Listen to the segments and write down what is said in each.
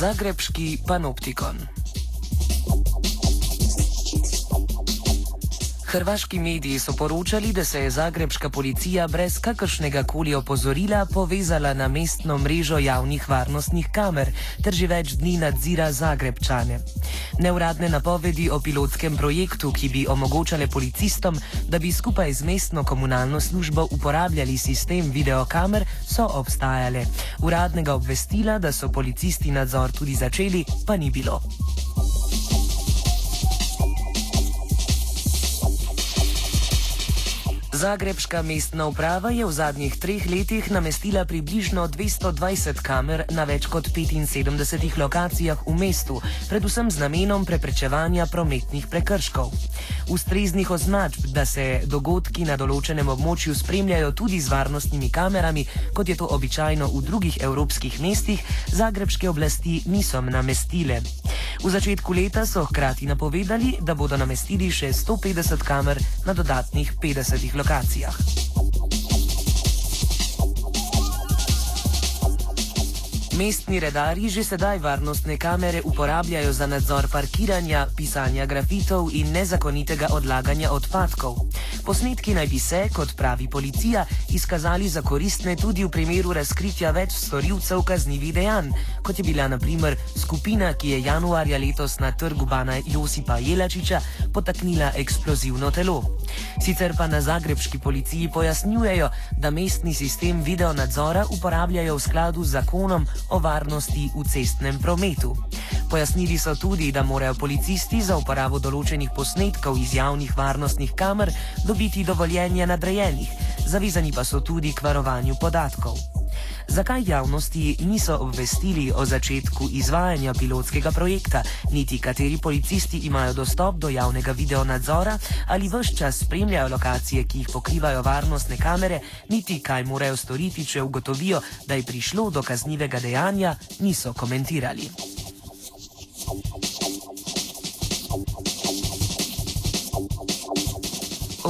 Zagrebski panoptikon. Hrvaški mediji so poročali, da se je zagrebska policija brez kakršnega koli opozorila povezala na mestno mrežo javnih varnostnih kamer ter že več dni nadzira zagrebčane. Neuradne napovedi o pilotskem projektu, ki bi omogočale policistom, da bi skupaj z mestno komunalno službo uporabljali sistem videokamer, so obstajale. Uradnega obvestila, da so policisti nadzor tudi začeli, pa ni bilo. Zagrebska mestna uprava je v zadnjih treh letih namestila približno 220 kamer na več kot 75 lokacijah v mestu, predvsem z namenom preprečevanja prometnih prekrškov. Ustreznih označb, da se dogodki na določenem območju spremljajo tudi z varnostnimi kamerami, kot je to običajno v drugih evropskih mestih, zagrebske oblasti niso namestile. V začetku leta so hkrati napovedali, da bodo namestili še 150 kamer na dodatnih 50 lokacijah. Mestni redari že sedaj varnostne kamere uporabljajo za nadzor parkiranja, pisanja grafitov in nezakonitega odlaganja odpadkov. Posnetki naj bi se, kot pravi policija, izkazali za koristne tudi v primeru razkritja več storilcev kaznjivih dejanj, kot je bila naprimer skupina, ki je januarja letos na trgu Bana Josipa Jelačiča potaknila eksplozivno telo. Sicer pa na zagrebski policiji pojasnjujejo, da mestni sistem videonadzora uporabljajo v skladu z zakonom o varnosti v cestnem prometu. Pojasnili so tudi, da morajo policisti za uporabo določenih posnetkov iz javnih varnostnih kamer dobiti dovoljenje nadrejenih, zavezani pa so tudi k varovanju podatkov. Zakaj javnosti niso obvestili o začetku izvajanja pilotskega projekta, niti kateri policisti imajo dostop do javnega videonadzora ali vse čas spremljajo lokacije, ki jih pokrivajo varnostne kamere, niti kaj morajo storiti, če ugotovijo, da je prišlo do kaznivega dejanja, niso komentirali.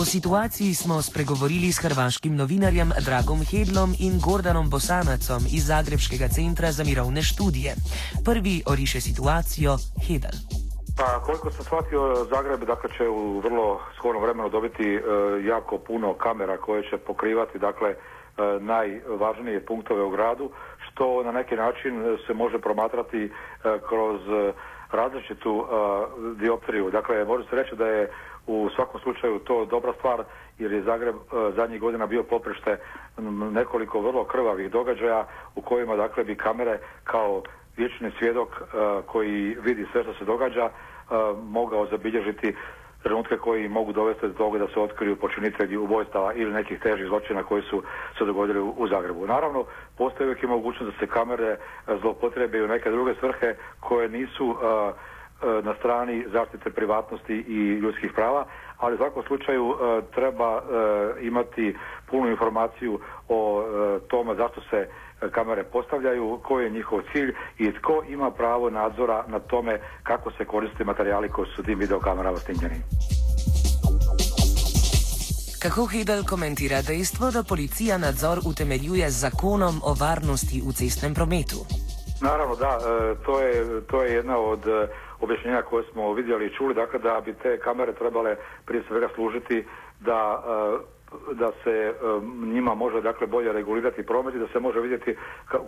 O situaciji smo spregovorili s hrvaškim novinarjem Dragom Hedlom in Gordanom Bosanacom iz Zagrebskega centra za mirovne študije. Prvi oriše situacijo Hedl. Pa koliko sam shvatio, Zagreb dakle, će u vrlo skorom vremenu dobiti e, jako puno kamera koje će pokrivati dakle, e, najvažnije punktove u gradu, što na neki način se može promatrati e, kroz različitu e, dioptriju. Dakle, može se reći da je u svakom slučaju to dobra stvar jer je Zagreb e, zadnjih godina bio poprište nekoliko vrlo krvavih događaja u kojima dakle bi kamere kao vječni svjedok e, koji vidi sve što se događa e, mogao zabilježiti trenutke koji mogu dovesti do toga da se otkriju počinitelji ubojstava ili nekih težih zločina koji su se dogodili u, Zagrebu. Naravno, postoji uvijek i mogućnost da se kamere zloupotrebe u neke druge svrhe koje nisu E, na strani zaštite privatnosti i ljudskih prava, ali u svakom slučaju e, treba e, imati punu informaciju o tome zašto se kamere postavljaju, koji je njihov cilj i tko ima pravo nadzora na tome kako se koriste materijali koji su tim videokamerama snimljeni. Kako Hidel komentira dejstvo, da policija nadzor utemeljuje z zakonom o varnosti v cestnem prometu? Naravno, da, to je, to je jedna od objašnjenja koje smo vidjeli i čuli, dakle da bi te kamere trebale prije svega služiti da e, da se njima može dakle bolje regulirati promet i da se može vidjeti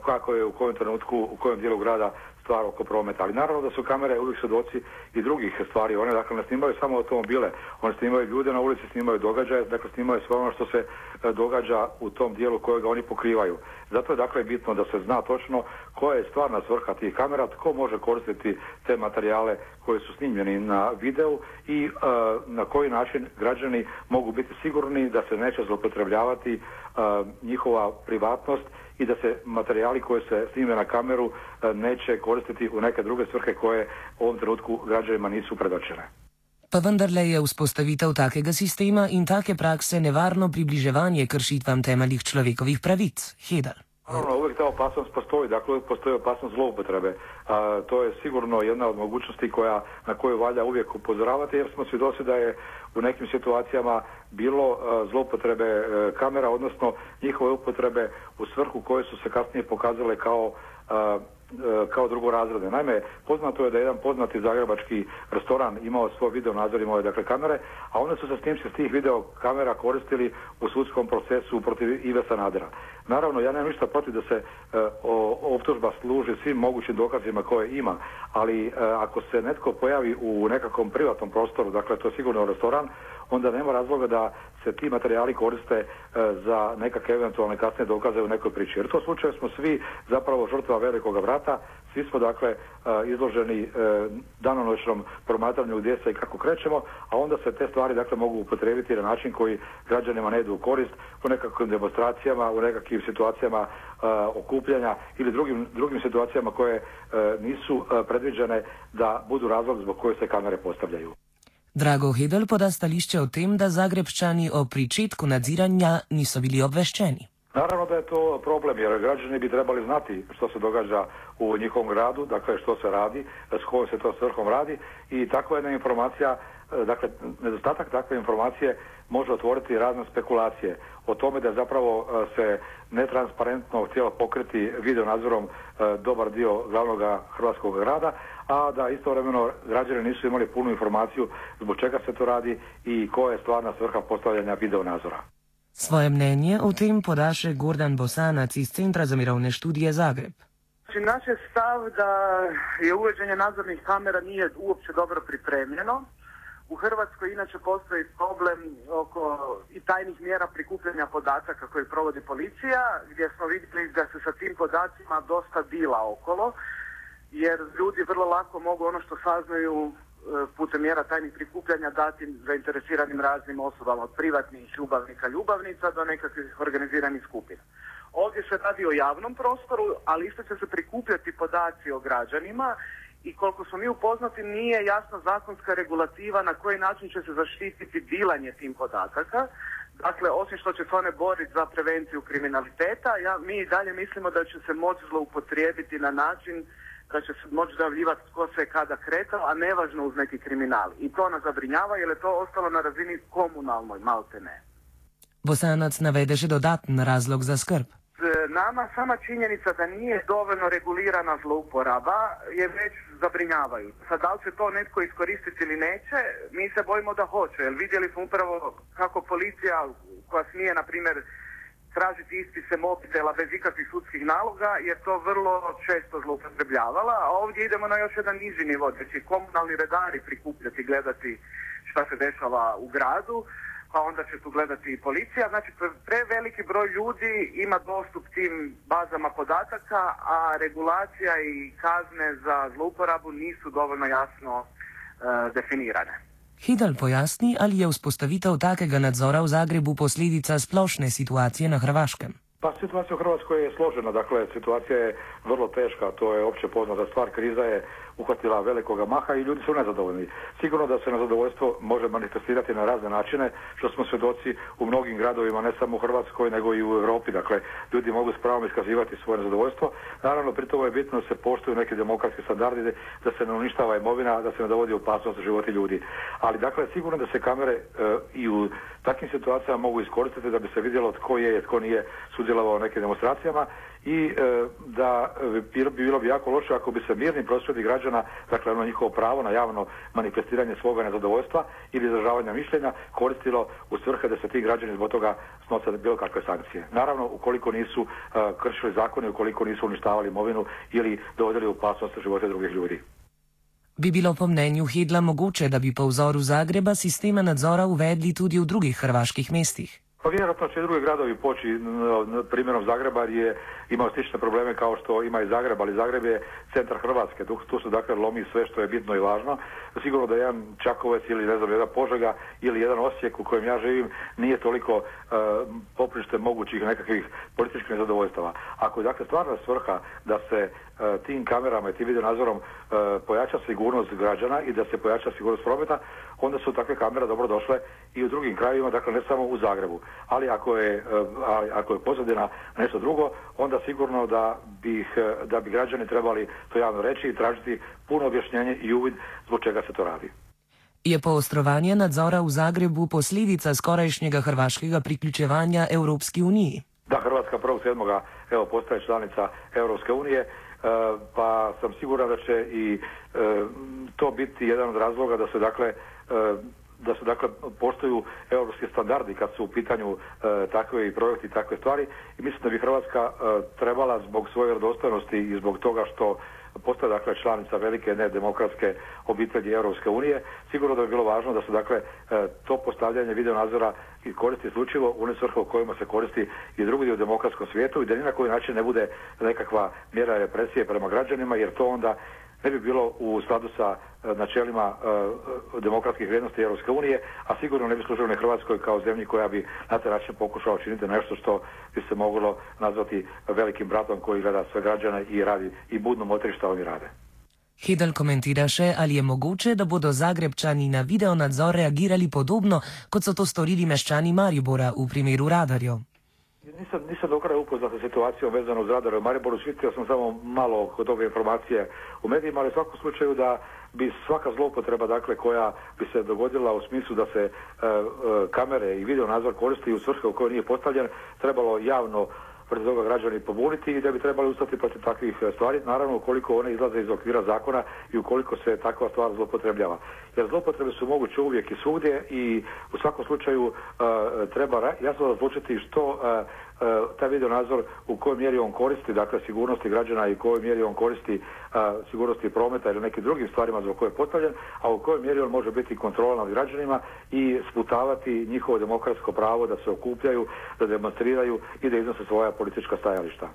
kako je u kojem trenutku, u kojem dijelu grada stvar oko prometa. Ali naravno da su kamere uvijek svjedoci i drugih stvari. One dakle ne snimaju samo automobile, one snimaju ljude na ulici, snimaju događaje, dakle snimaju sve ono što se e, događa u tom dijelu kojega oni pokrivaju. Zato je dakle bitno da se zna točno koja je stvarna svrha tih kamera, tko može koristiti te materijale koji su snimljeni na videu i e, na koji način građani mogu biti sigurni da se neće zloupotrebljavati e, njihova privatnost i da se materijali koji se snime na kameru e, neće koristiti u neke druge svrhe koje u ovom trenutku građanima nisu predočene. Pa vendarle je vzpostavitev takega sistema in take prakse nevarno približevanje kršitvam temeljih človekovih pravic. Hedal. Naravno, uvijek ta opasnost postoji, dakle uvijek postoji opasnost zloupotrebe. A, to je sigurno jedna od mogućnosti koja, na koju valja uvijek upozoravati jer smo svjedoci da je u nekim situacijama bilo zloupotrebe e, kamera, odnosno njihove upotrebe u svrhu koje su se kasnije pokazale kao kao drugorazredne. Naime, poznato je da jedan poznati zagrebački restoran imao svoj video nadzor, imao je dakle kamere, a one su se snimci s tih video kamera koristili u sudskom procesu protiv Ive Sanadera. Naravno, ja nemam ništa protiv da se e, optužba služi svim mogućim dokazima koje ima, ali e, ako se netko pojavi u nekakvom privatnom prostoru, dakle to je sigurno restoran, onda nema razloga da se ti materijali koriste e, za nekakve eventualne kasne dokaze u nekoj priči. Jer to slučaju smo svi zapravo žrtva velikoga vrata, svi smo dakle e, izloženi e, danonoćnom promatranju gdje se i kako krećemo, a onda se te stvari dakle mogu upotrijebiti na način koji građanima ne idu u korist u nekakvim demonstracijama, u nekakvim situacijama okupljanja ili drugim, drugim situacijama koje nisu predviđene da budu razlog zbog koje se kamere postavljaju. Drago Hedel poda stališče o tem, da Zagrebčani o pričetku nadziranja niso bili obveščeni. Naravno da je to problem jer građani bi trebali znati što se događa u njihovom gradu, dakle što se radi, s kojom se to svrhom radi i takva jedna informacija, e, dakle nedostatak takve informacije može otvoriti razne spekulacije o tome da zapravo e, se netransparentno htjelo pokriti video nadzorom e, dobar dio glavnog hrvatskog grada, a da istovremeno građani nisu imali punu informaciju zbog čega se to radi i koja je stvarna svrha postavljanja video nadzora. Svoje mnenje o tem podaše Gordan Bosanac iz Centra za mirovne študije Zagreb. Naš je stav da je uvođenje nadzornih kamera nije uopće dobro pripremljeno. U Hrvatskoj inače postoji problem oko i tajnih mjera prikupljanja podataka koje provodi policija, gdje smo vidjeli da se sa tim podacima dosta bila okolo, jer ljudi vrlo lako mogu ono što saznaju putem mjera tajnih prikupljanja dati zainteresiranim raznim osobama od privatnih ljubavnika, ljubavnica do nekakvih organiziranih skupina. Ovdje se radi o javnom prostoru, ali isto će se prikupljati podaci o građanima i koliko smo mi upoznati nije jasna zakonska regulativa na koji način će se zaštititi dilanje tim podataka. Dakle, osim što će se one boriti za prevenciju kriminaliteta, ja, mi i dalje mislimo da će se moći zloupotrijebiti na način da će se moći zavljivati tko se kada kretao, a nevažno uz neki kriminal. I to nas zabrinjava jer je to ostalo na razini komunalnoj, malte ne. Bosanac navede še dodatni razlog za skrb. Nama sama činjenica da nije dovoljno regulirana zlouporaba je već zabrinjavajuća. Sad da li će to netko iskoristiti ili neće, mi se bojimo da hoće. Jer vidjeli smo upravo kako policija koja smije, na primjer, tražiti ispise mobitela bez ikakvih sudskih naloga jer to vrlo često zloupotrebljavala, a ovdje idemo na još jedan niži nivo, znači komunalni redari prikupljati, gledati šta se dešava u gradu, pa onda će tu gledati i policija. Znači preveliki broj ljudi ima dostup tim bazama podataka, a regulacija i kazne za zlouporabu nisu dovoljno jasno e, definirane. Hidal pojasni, ali je vzpostavitev takega nadzora v Zagrebu posledica splošne situacije na Hrvaškem. Pa situacija u Hrvatskoj je složena, dakle situacija je vrlo teška, to je opće poznata stvar, kriza je uhvatila velikoga maha i ljudi su nezadovoljni. Sigurno da se nezadovoljstvo može manifestirati na razne načine, što smo svjedoci u mnogim gradovima, ne samo u Hrvatskoj, nego i u Europi. Dakle, ljudi mogu s pravom iskazivati svoje nezadovoljstvo. Naravno, pri tome je bitno da se poštuju neki demokratski standardi, da se ne uništava imovina, da se ne dovodi opasnost životi ljudi. Ali, dakle, sigurno da se kamere e, i u takvim situacijama mogu iskoristiti da bi se vidjelo tko je tko nije sudjelovao u nekim demonstracijama i e, da bi bilo bi jako loše ako bi se mirni prosvjedi građana, dakle ono njihovo pravo na javno manifestiranje svoga nezadovoljstva ili izražavanja mišljenja koristilo u svrhe da se ti građani zbog toga snose bilo kakve sankcije. Naravno, ukoliko nisu e, kršili zakone, ukoliko nisu uništavali imovinu ili dovodili u opasnost života drugih ljudi. Bi bilo po mnenju Hedla mogoče, da bi po vzoru Zagreba sistema nadzora uvedli tudi v drugih hrvaških mestih? Pa vjerojatno će drugi gradovi poći primjerom Zagreba jer je imao slične probleme kao što ima i Zagreb, ali Zagreb je centar Hrvatske, tu, se dakle lomi sve što je bitno i važno. Sigurno da jedan Čakovec ili ne znam, jedan Požega ili jedan Osijek u kojem ja živim nije toliko uh, poprište mogućih nekakvih političkih nezadovoljstava. Ako je dakle stvarna svrha da se tim kamerama i tim video nadzorom uh, pojača sigurnost građana i da se pojača sigurnost prometa, onda su takve kamere dobro došle i u drugim krajevima, dakle ne samo u Zagrebu. Ali ako je, ali ako je pozadina nešto drugo, onda sigurno da, bih, da bi građani trebali to javno reći i tražiti puno objašnjenje i uvid zbog čega se to radi. Je poostrovanje nadzora v Zagrebu posledica skorajšnjega hrvaškega priključevanja Evropski uniji? Da, Hrvatska 1.7. evo postaje članica Europske unije. Pa sam siguran da će i to biti jedan od razloga da se dakle da se dakle poštuju europski standardi kad su u pitanju e, takve i projekti i takve stvari. I mislim da bi Hrvatska e, trebala zbog svoje vjerodostojnosti i zbog toga što postaje dakle članica velike nedemokratske obitelji Europske unije, sigurno da bi bilo važno da se dakle e, to postavljanje videonadzora koristi isključivo u one svrhe u kojima se koristi i drugi u demokratskom svijetu i da ni na koji način ne bude nekakva mjera represije prema građanima jer to onda ne bi bilo u skladu sa e, načelima e, demokratskih vrijednosti Europske unije, a sigurno ne bi služilo ni Hrvatskoj kao zemlji koja bi na taj način pokušala činiti nešto što bi se moglo nazvati velikim bratom koji gleda sve građane i radi i budno motri što oni rade. Hidel komentira še, ali je mogoče, da bodo Zagrebčani na videonadzor reagirali podobno, kot so to storili meščani Maribora v primeru radarjev. Nisam, nisam do kraja upoznat sa situacijom vezano uz radare u Mariboru, svitio sam samo malo kod ove informacije u medijima, ali u svakom slučaju da bi svaka zloupotreba dakle koja bi se dogodila u smislu da se e, e, kamere i video nadzor koristi u svrhe u kojoj nije postavljen, trebalo javno protiv toga građani pobuniti i da bi trebali ustati protiv takvih e, stvari, naravno ukoliko one izlaze iz okvira zakona i ukoliko se takva stvar zlopotrebljava. Jer zlopotrebe su moguće uvijek i svugdje i u svakom slučaju uh, treba jasno razlučiti što uh, taj video nadzor u kojoj mjeri on koristi, dakle sigurnosti građana i u kojoj mjeri on koristi sigurnosti prometa ili nekim drugim stvarima za koje je postavljen, a u kojoj mjeri on može biti kontrola nad građanima i sputavati njihovo demokratsko pravo da se okupljaju, da demonstriraju i da iznose svoja politička stajališta.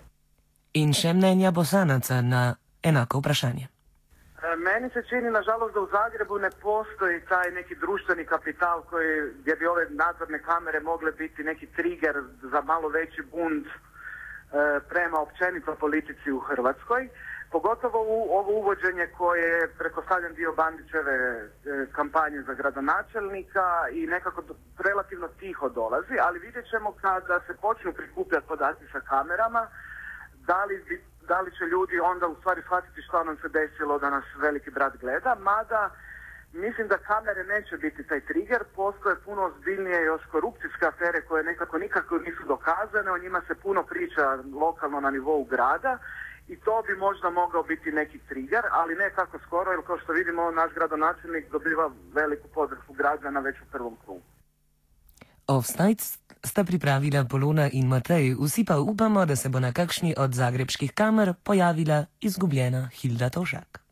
In še mnenja bosanaca na enako vprašanje. E, meni se čini, nažalost, da u Zagrebu ne postoji taj neki društveni kapital koji, gdje bi ove nadzorne kamere mogle biti neki trigger za malo veći bunt e, prema općenito politici u Hrvatskoj. Pogotovo u ovo uvođenje koje je pretpostavljen dio Bandićeve e, kampanje za gradonačelnika i nekako relativno tiho dolazi, ali vidjet ćemo kada se počnu prikupljati podaci sa kamerama, da li bi da li će ljudi onda u stvari shvatiti što nam se desilo da nas veliki brat gleda, mada mislim da kamere neće biti taj trigger, postoje puno ozbiljnije još korupcijske afere koje nekako nikako nisu dokazane, o njima se puno priča lokalno na nivou grada i to bi možda mogao biti neki trigger, ali ne tako skoro, jer kao što vidimo naš gradonačelnik dobiva veliku podršku građana već u prvom krugu. Offside sta pripravila Polona in Matej, vsi pa upamo, da se bo na kakšni od zagrebskih kamer pojavila izgubljena Hilda Tožak.